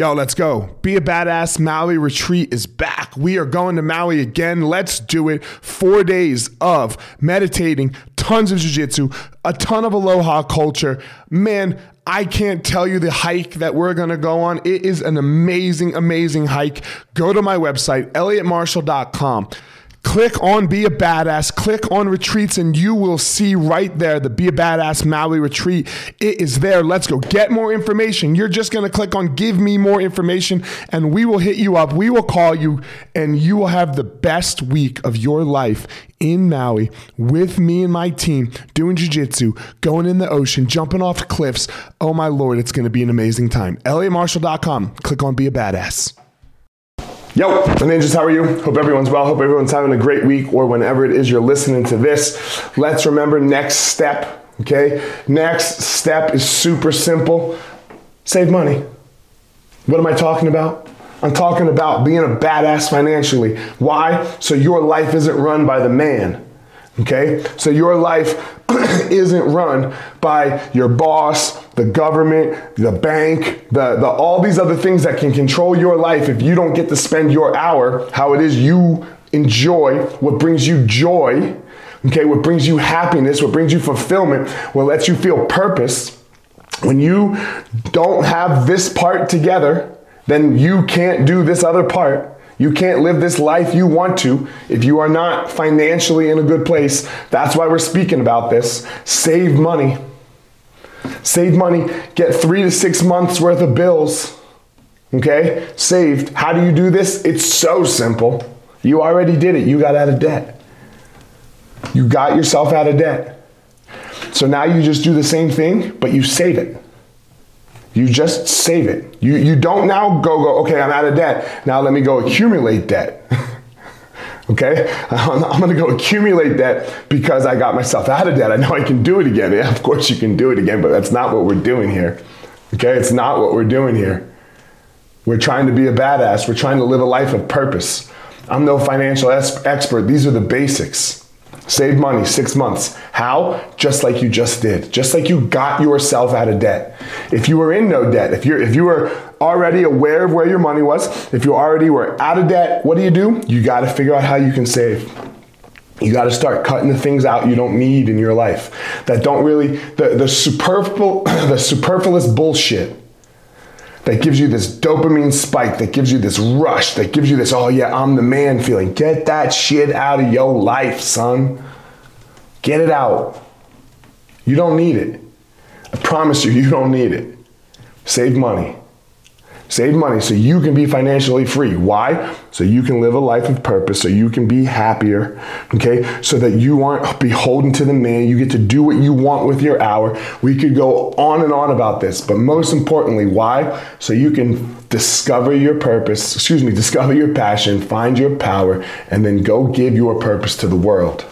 Yo, let's go. Be a Badass Maui retreat is back. We are going to Maui again. Let's do it. Four days of meditating, tons of jujitsu, a ton of aloha culture. Man, I can't tell you the hike that we're going to go on. It is an amazing, amazing hike. Go to my website, elliottmarshall.com. Click on Be a Badass, click on retreats, and you will see right there the Be a Badass Maui retreat. It is there. Let's go. Get more information. You're just going to click on Give Me More Information, and we will hit you up. We will call you, and you will have the best week of your life in Maui with me and my team doing jujitsu, going in the ocean, jumping off cliffs. Oh my Lord, it's going to be an amazing time. ElliottMarshall.com. Click on Be a Badass. Yo, ninjas, how are you? Hope everyone's well. Hope everyone's having a great week or whenever it is you're listening to this. Let's remember next step, okay? Next step is super simple save money. What am I talking about? I'm talking about being a badass financially. Why? So your life isn't run by the man. Okay? So your life isn't run by your boss, the government, the bank, the, the all these other things that can control your life if you don't get to spend your hour how it is you enjoy, what brings you joy, okay, what brings you happiness, what brings you fulfillment, what lets you feel purpose. When you don't have this part together, then you can't do this other part. You can't live this life you want to if you are not financially in a good place. That's why we're speaking about this. Save money. Save money. Get three to six months worth of bills. Okay? Saved. How do you do this? It's so simple. You already did it. You got out of debt. You got yourself out of debt. So now you just do the same thing, but you save it. You just save it. You, you don't now go, go, okay, I'm out of debt. Now let me go accumulate debt. okay? I'm, I'm to go accumulate debt because I got myself out of debt. I know I can do it again. Yeah, of course you can do it again, but that's not what we're doing here. Okay? It's not what we're doing here. We're trying to be a badass. We're trying to live a life of purpose. I'm no financial expert. These are the basics. Save money six months. How? Just like you just did. Just like you got yourself out of debt. If you were in no debt, if you're if you were already aware of where your money was, if you already were out of debt, what do you do? You got to figure out how you can save. You got to start cutting the things out you don't need in your life that don't really the the superfluous the superfluous bullshit that gives you this dopamine spike, that gives you this rush, that gives you this, oh yeah, I'm the man feeling. Get that shit out of your life, son. Get it out. You don't need it. I promise you, you don't need it. Save money. Save money so you can be financially free. Why? So you can live a life of purpose, so you can be happier, okay? So that you aren't beholden to the man. You get to do what you want with your hour. We could go on and on about this, but most importantly, why? So you can discover your purpose, excuse me, discover your passion, find your power, and then go give your purpose to the world.